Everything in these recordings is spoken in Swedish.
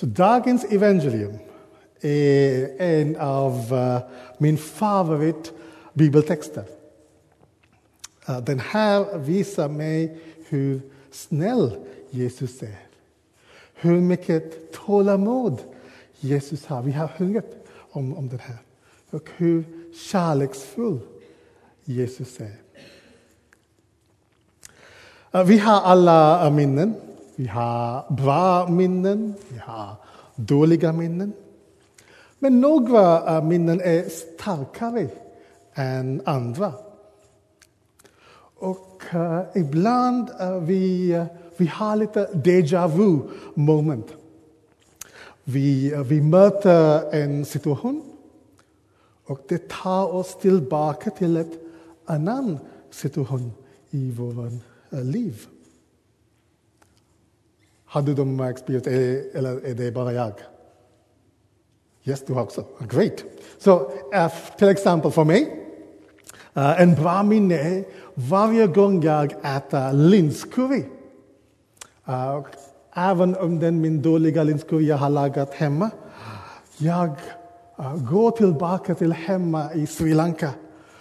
Så dagens evangelium är en av uh, min favorit bibeltexter. Uh, den här visar mig hur snäll Jesus är. Hur mycket tålamod Jesus har. Vi har sjungit om, om det här. Och hur kärleksfull Jesus är. Vi har alla minnen. Vi har bra minnen, vi har dåliga minnen. Men några minnen är starkare än andra. Och uh, ibland uh, vi, uh, vi har lite déjà vu moment. Vi, vi möter en situation och det tar oss tillbaka till en annan situation i vårt liv. Har du de experience eller är det bara jag? Yes, du har också. Great. Så uh, till exempel för mig, uh, en bra minne är varje gång jag äter linscurry. Uh, även om den min dåliga linscurry jag har lagat hemma. Jag uh, går tillbaka till hemma i Sri Lanka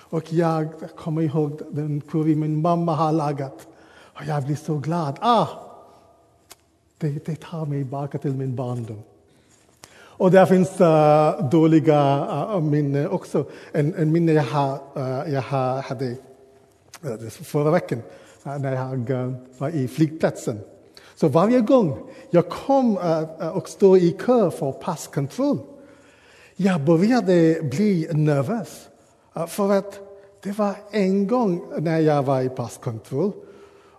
och jag kommer ihåg den curry min mamma har lagat. Och jag blir så glad. Ah, det, det tar mig tillbaka till min barndom. Och där finns uh, dåliga uh, minnen också. En, en minne jag, har, uh, jag har, hade förra veckan när jag var i flygplatsen. Så varje gång jag kom och stod i kö för passkontroll, jag började bli nervös. För att det var en gång när jag var i passkontroll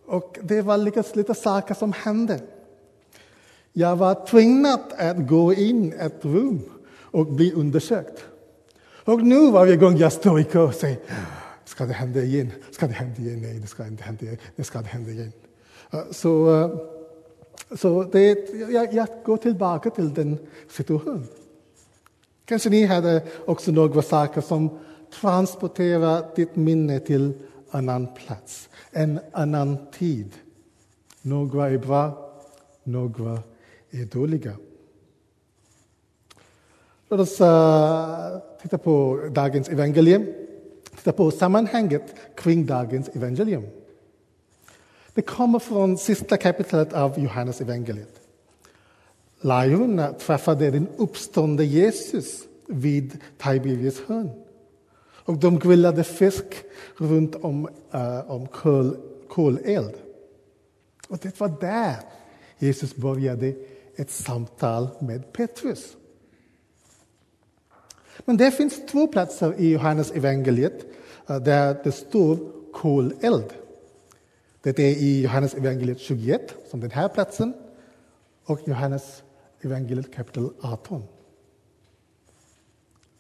och det var lite, lite saker som hände. Jag var tvingad att gå in i ett rum och bli undersökt. Och nu varje gång jag står i kö och säger ska det hända igen? Ska det hända igen? Nej, det ska inte hända igen. Det ska det hända igen. Så, eh, så det, jag, jag går tillbaka till den situationen. Kanske ni hade också några saker som transporterar ditt minne till en annan plats, en annan tid. Några är bra, några dåliga. Låt oss uh, titta på dagens evangelium. Titta på sammanhanget kring dagens evangelium. Det kommer från sista kapitlet av Johannes evangeliet. Lärjungarna träffade den uppståndne Jesus vid Tiberias hörn. Och de grillade fisk runt om, uh, om kol, koleld. Och det var där Jesus började ett samtal med Petrus. Men det finns två platser i Johannes evangeliet eh, där det står koleld. Det är i Johannes evangeliet 21, som den här platsen, och Johannes evangeliet kapitel 18.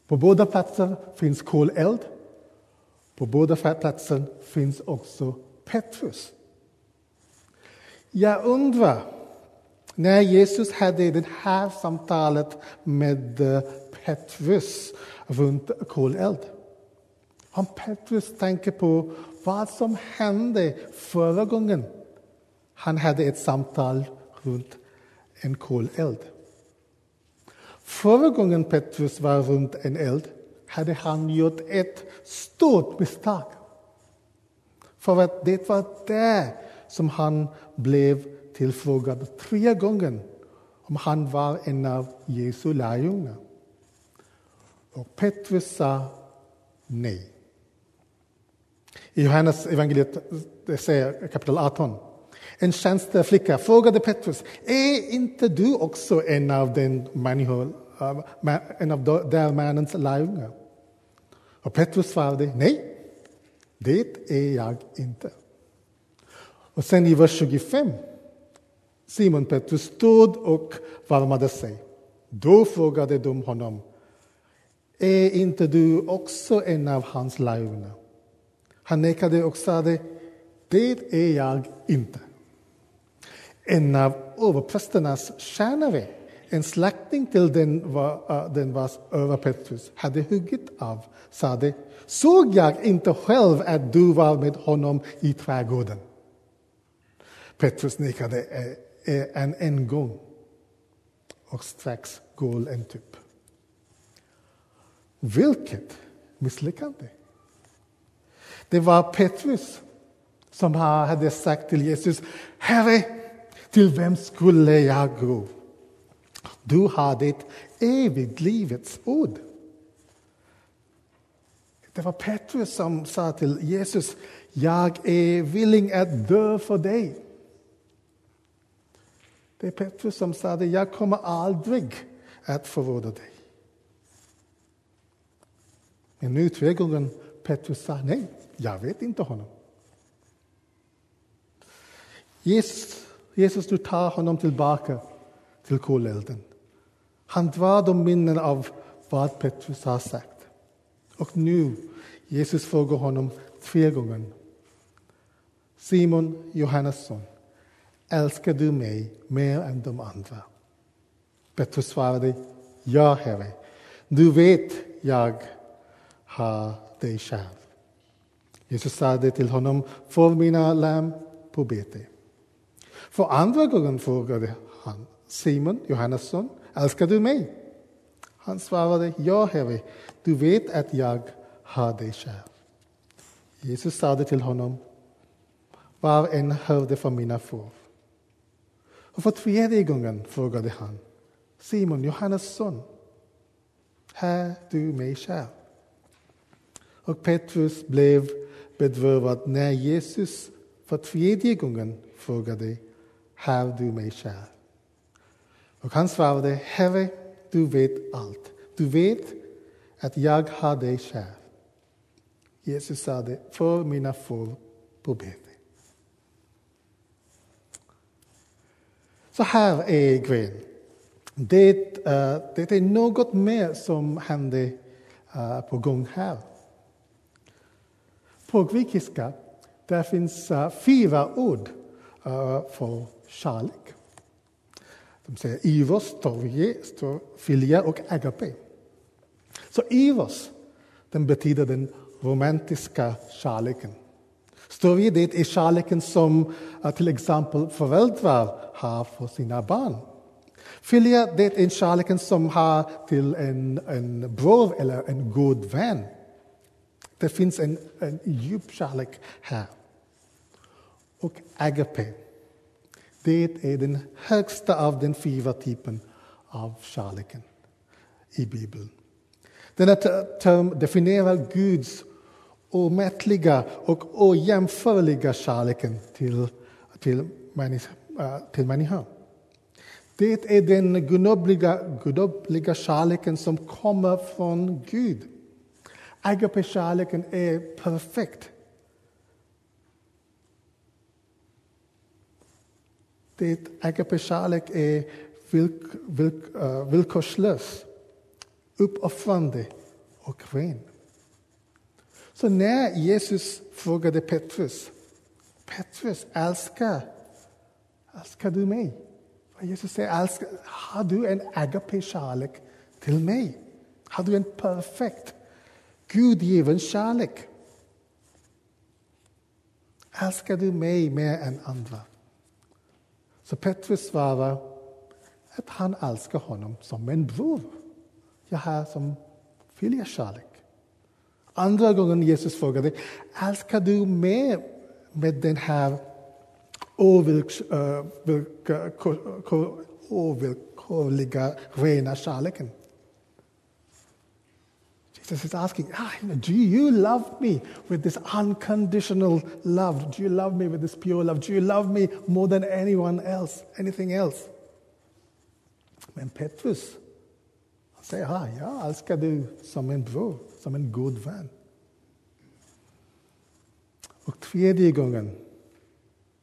På båda platser finns koleld. På båda platser finns också Petrus. Jag undrar när Jesus hade det här samtalet med eh, Petrus runt koleld. Om Petrus tänker på vad som hände förra gången han hade ett samtal runt en koleld. Förra gången Petrus var runt en eld hade han gjort ett stort misstag. För att det var där som han blev tillfrågad tre gånger om han var en av Jesu lärjungar. Och Petrus sa nej. I Johannes evangeliet det säger kapitel 18. En tjänsteflicka frågade Petrus, är inte du också en av den människor, en av där mannens lärjungar? Och Petrus svarade, nej, det är jag inte. Och sen i vers 25 Simon Petrus stod och varmade sig. Då frågade de honom, är inte du också en av hans lärjungar? Han nekade och sade, det är jag inte. En av överprästernas tjänare, en släkting till den, var, eh, den vars öra Petrus hade huggit av, sade, såg jag inte själv att du var med honom i trädgården? Petrus nekade eh, än en gång. och strax går en tupp. Vilket misslyckande! Det var Petrus som hade sagt till Jesus, Herre, till vem skulle jag gå? Du har det evigt livets ord. Det var Petrus som sa till Jesus, jag är villig att dö för dig. Det är Petrus som sa det, jag kommer aldrig att förråda dig. Men nu tre gånger Petrus sa nej, jag vet inte honom. Jesus, Jesus du tar honom tillbaka till kolelden. Han drar de minnen av vad Petrus har sagt. Och nu, Jesus frågar honom tre gånger. Simon Johannesson, älskar du mig mer än de andra? Petrus svarade, ja, Herre. Du vet jag har dig kär. Jesus sade till honom, för mina lamm på bete. För andra gången frågade han, Simon Johannesson, älskar du mig? Han svarade, ja, Herre, du vet att jag har dig kär. Jesus sade till honom, var en hörde för mina får. Och för tredje gången frågade han, Simon, Johannes son, här du mig kär? Och Petrus blev bedrövad när Jesus för tredje gången frågade, här du mig kär? Och han svarade, Herre, du vet allt. Du vet att jag har dig kär. Jesus sade, för mina får på ben. Så här är grejen. Det, uh, det är något mer som händer uh, på gång här. På grekiska där finns uh, fyra ord för kärlek. De säger Ivos, storge, filia och agape. Så Ivos, den betyder den romantiska kärleken. Storge, det är kärleken som eh, till exempel föräldrar har för sina barn. Filia, det är kärleken som har till en, en bror eller en god vän. Det finns en, en djup kärlek här. Och agape, det är den högsta av den fyra typen av kärleken i Bibeln. Denna term definierar Guds omättliga och ojämförliga kärleken till, till, äh, människa, till människan. Det är den gudomliga, gudomliga kärleken som kommer från Gud. Agape-kärleken är perfekt. Det agape-kärlek är vilk, vilk, uh, villkorslös, uppoffrande och ren. Så när Jesus frågade Petrus, Petrus, älskar, älskar du mig? Och Jesus säger, älskar, har du en agape-kärlek till mig? Har du en perfekt, gudgiven kärlek? Älskar du mig mer än andra? Så Petrus svarar att han älskar honom som en bror. Jag har som kärlek. Andra gången Jesus frågade, älskar du mer med den här ovillkorliga, rena kärleken? Jesus is asking, ah, do you love me with this unconditional love? Do you love me with this pure love? Do you love me more than anyone else, anything else? Men Petrus, han säger, ah, jag älskar dig som en bror, som en god vän. Och tredje gången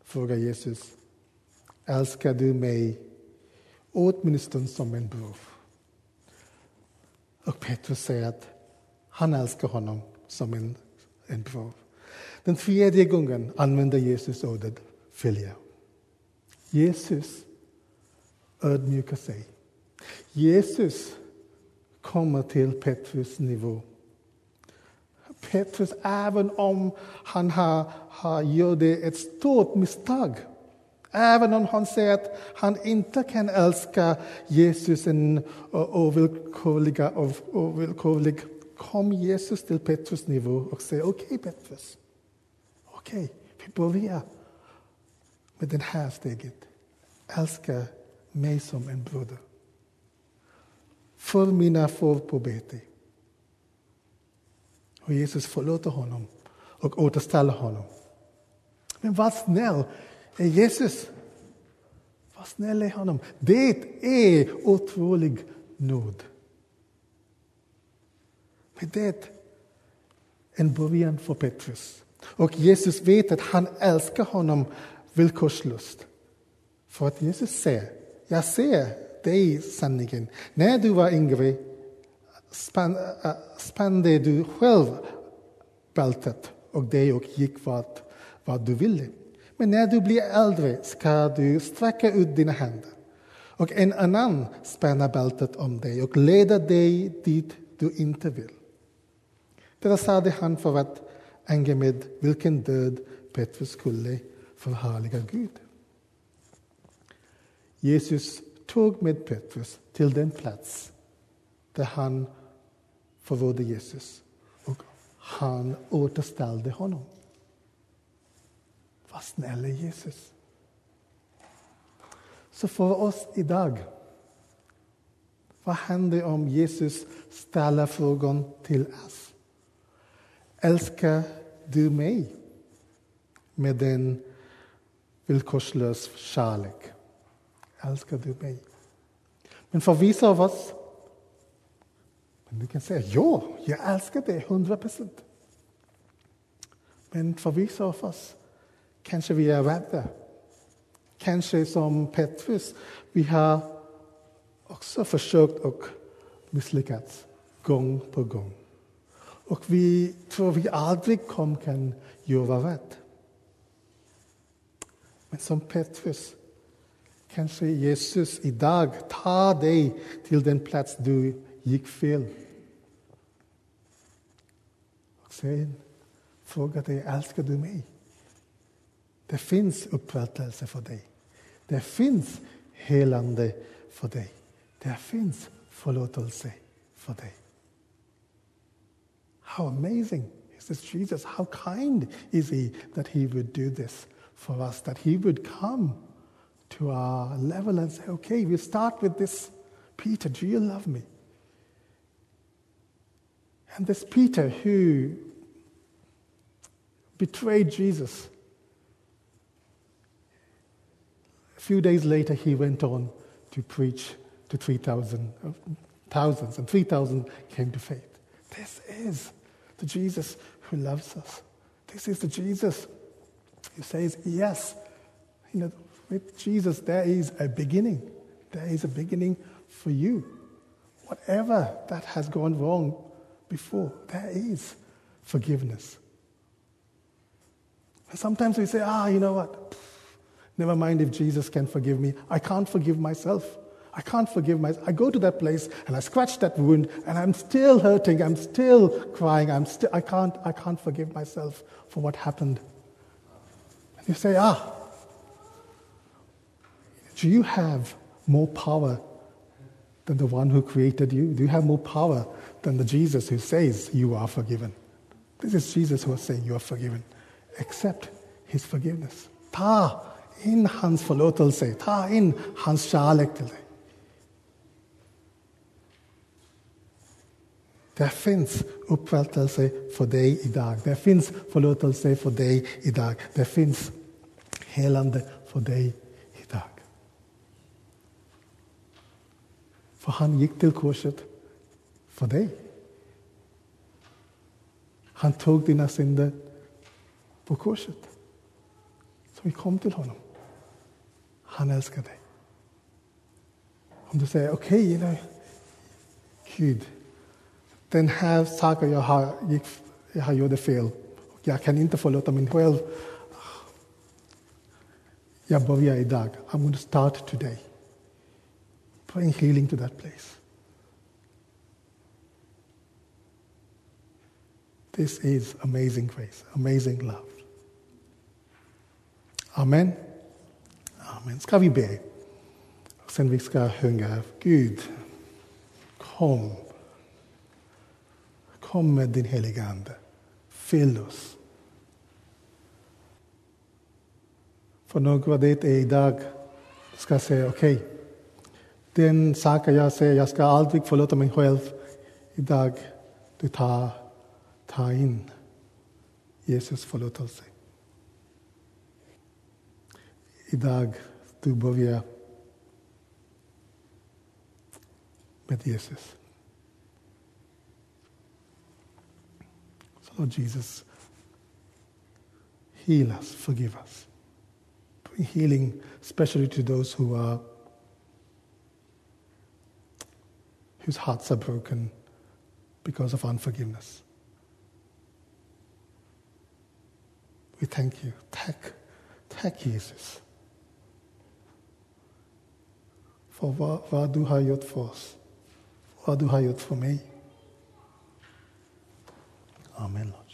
frågar Jesus, älskar du mig åtminstone som en bror? Och Petrus säger att han älskar honom som en, en bror. Den tredje gången använder Jesus ordet följa. Jesus ödmjukar sig. Jesus kommer till Petrus nivå. Petrus, även om han har, har gjort ett stort misstag, Även om han säger att han inte kan älska Jesus en ovillkorlig kom Jesus till Petrus nivå och säger okej okay, Petrus, okej, okay, vi börjar med det här steget. Älska mig som en broder. För mina får på bete. Och Jesus förlåter honom och återställer honom. Men vad snäll är Jesus. Vad snäll är honom. Det är otrolig nåd. Men det är en början för Petrus. Och Jesus vet att han älskar honom villkorslöst. För att Jesus säger, jag ser dig sanningen. När du var yngre spände äh, du själv bältet och det och gick vart, vart du ville. Men när du blir äldre ska du sträcka ut dina händer och en annan spänner bältet om dig och leder dig dit du inte vill. Det sade han för att ange med vilken död Petrus skulle förhärliga Gud. Jesus tog med Petrus till den plats där han förrådde Jesus och han återställde honom. Vad snäll är Jesus. Så för oss idag, vad händer om Jesus ställer frågan till oss? Älskar du mig med den villkorslös kärlek? Älskar du mig? Men för vissa av oss, men du kan säga ja, jag älskar dig hundra procent. Men för vissa av oss kanske vi är rädda. Kanske som Petrus, vi har också försökt och misslyckats gång på gång. Och vi tror vi aldrig kom kan göra rätt. Men som Petrus, kanske Jesus idag tar dig till den plats du gick fel. Och sen frågar dig, älskar du mig? Det finns upprättelse för dig. Det finns helande för dig. Det finns förlåtelse för dig. How amazing is this Jesus? How kind is he that he would do this for us, that he would come to our level and say, okay, we start with this. Peter, do you love me? And this Peter who betrayed Jesus a few days later, he went on to preach to 3,000, uh, and 3,000 came to faith. This is the Jesus who loves us. This is the Jesus who says, Yes, you know, with Jesus, there is a beginning. There is a beginning for you. Whatever that has gone wrong before, there is forgiveness. And sometimes we say, ah, you know what? Never mind if Jesus can forgive me. I can't forgive myself. I can't forgive myself. I go to that place and I scratch that wound and I'm still hurting. I'm still crying. I'm still, I, can't, I can't forgive myself for what happened. And you say, ah, do you have more power than the one who created you? Do you have more power than the Jesus who says you are forgiven? This is Jesus who is saying you are forgiven. Accept his forgiveness. Ta in hans förlåtelse. Ta in hans kärlek till dig. Det finns upprättelse för dig idag. Det finns förlåtelse för dig idag. Det finns helande för dig För han gick till korset för dig. Han tog dina synder på korset. Så vi kom till honom. Han älskar dig. Om du säger okej, okay, Gud, den här saken jag har, gick, jag har gjort fel. Jag kan inte förlåta mig själv. Jag börjar idag. I'm going to start today. Bring healing to that place. This is amazing grace, amazing love. Amen. Amen. Ska vi be? Sen vi ska sjunga Gud, kom. Kom med din heliga Ande. Fyll oss. För det är idag ska säga okej, okay, den saken jag säger, jag ska aldrig förlåta mig själv. Idag, du tar, tar in Jesus förlåtelse. Idag, du börjar med Jesus. So Lord Jesus, heal us, forgive us. Bring healing, especially to those who are whose hearts are broken because of unforgiveness. We thank you. Thank, tack Jesus. Vad, vad du har för du har gjort för mig. Amen, Lord.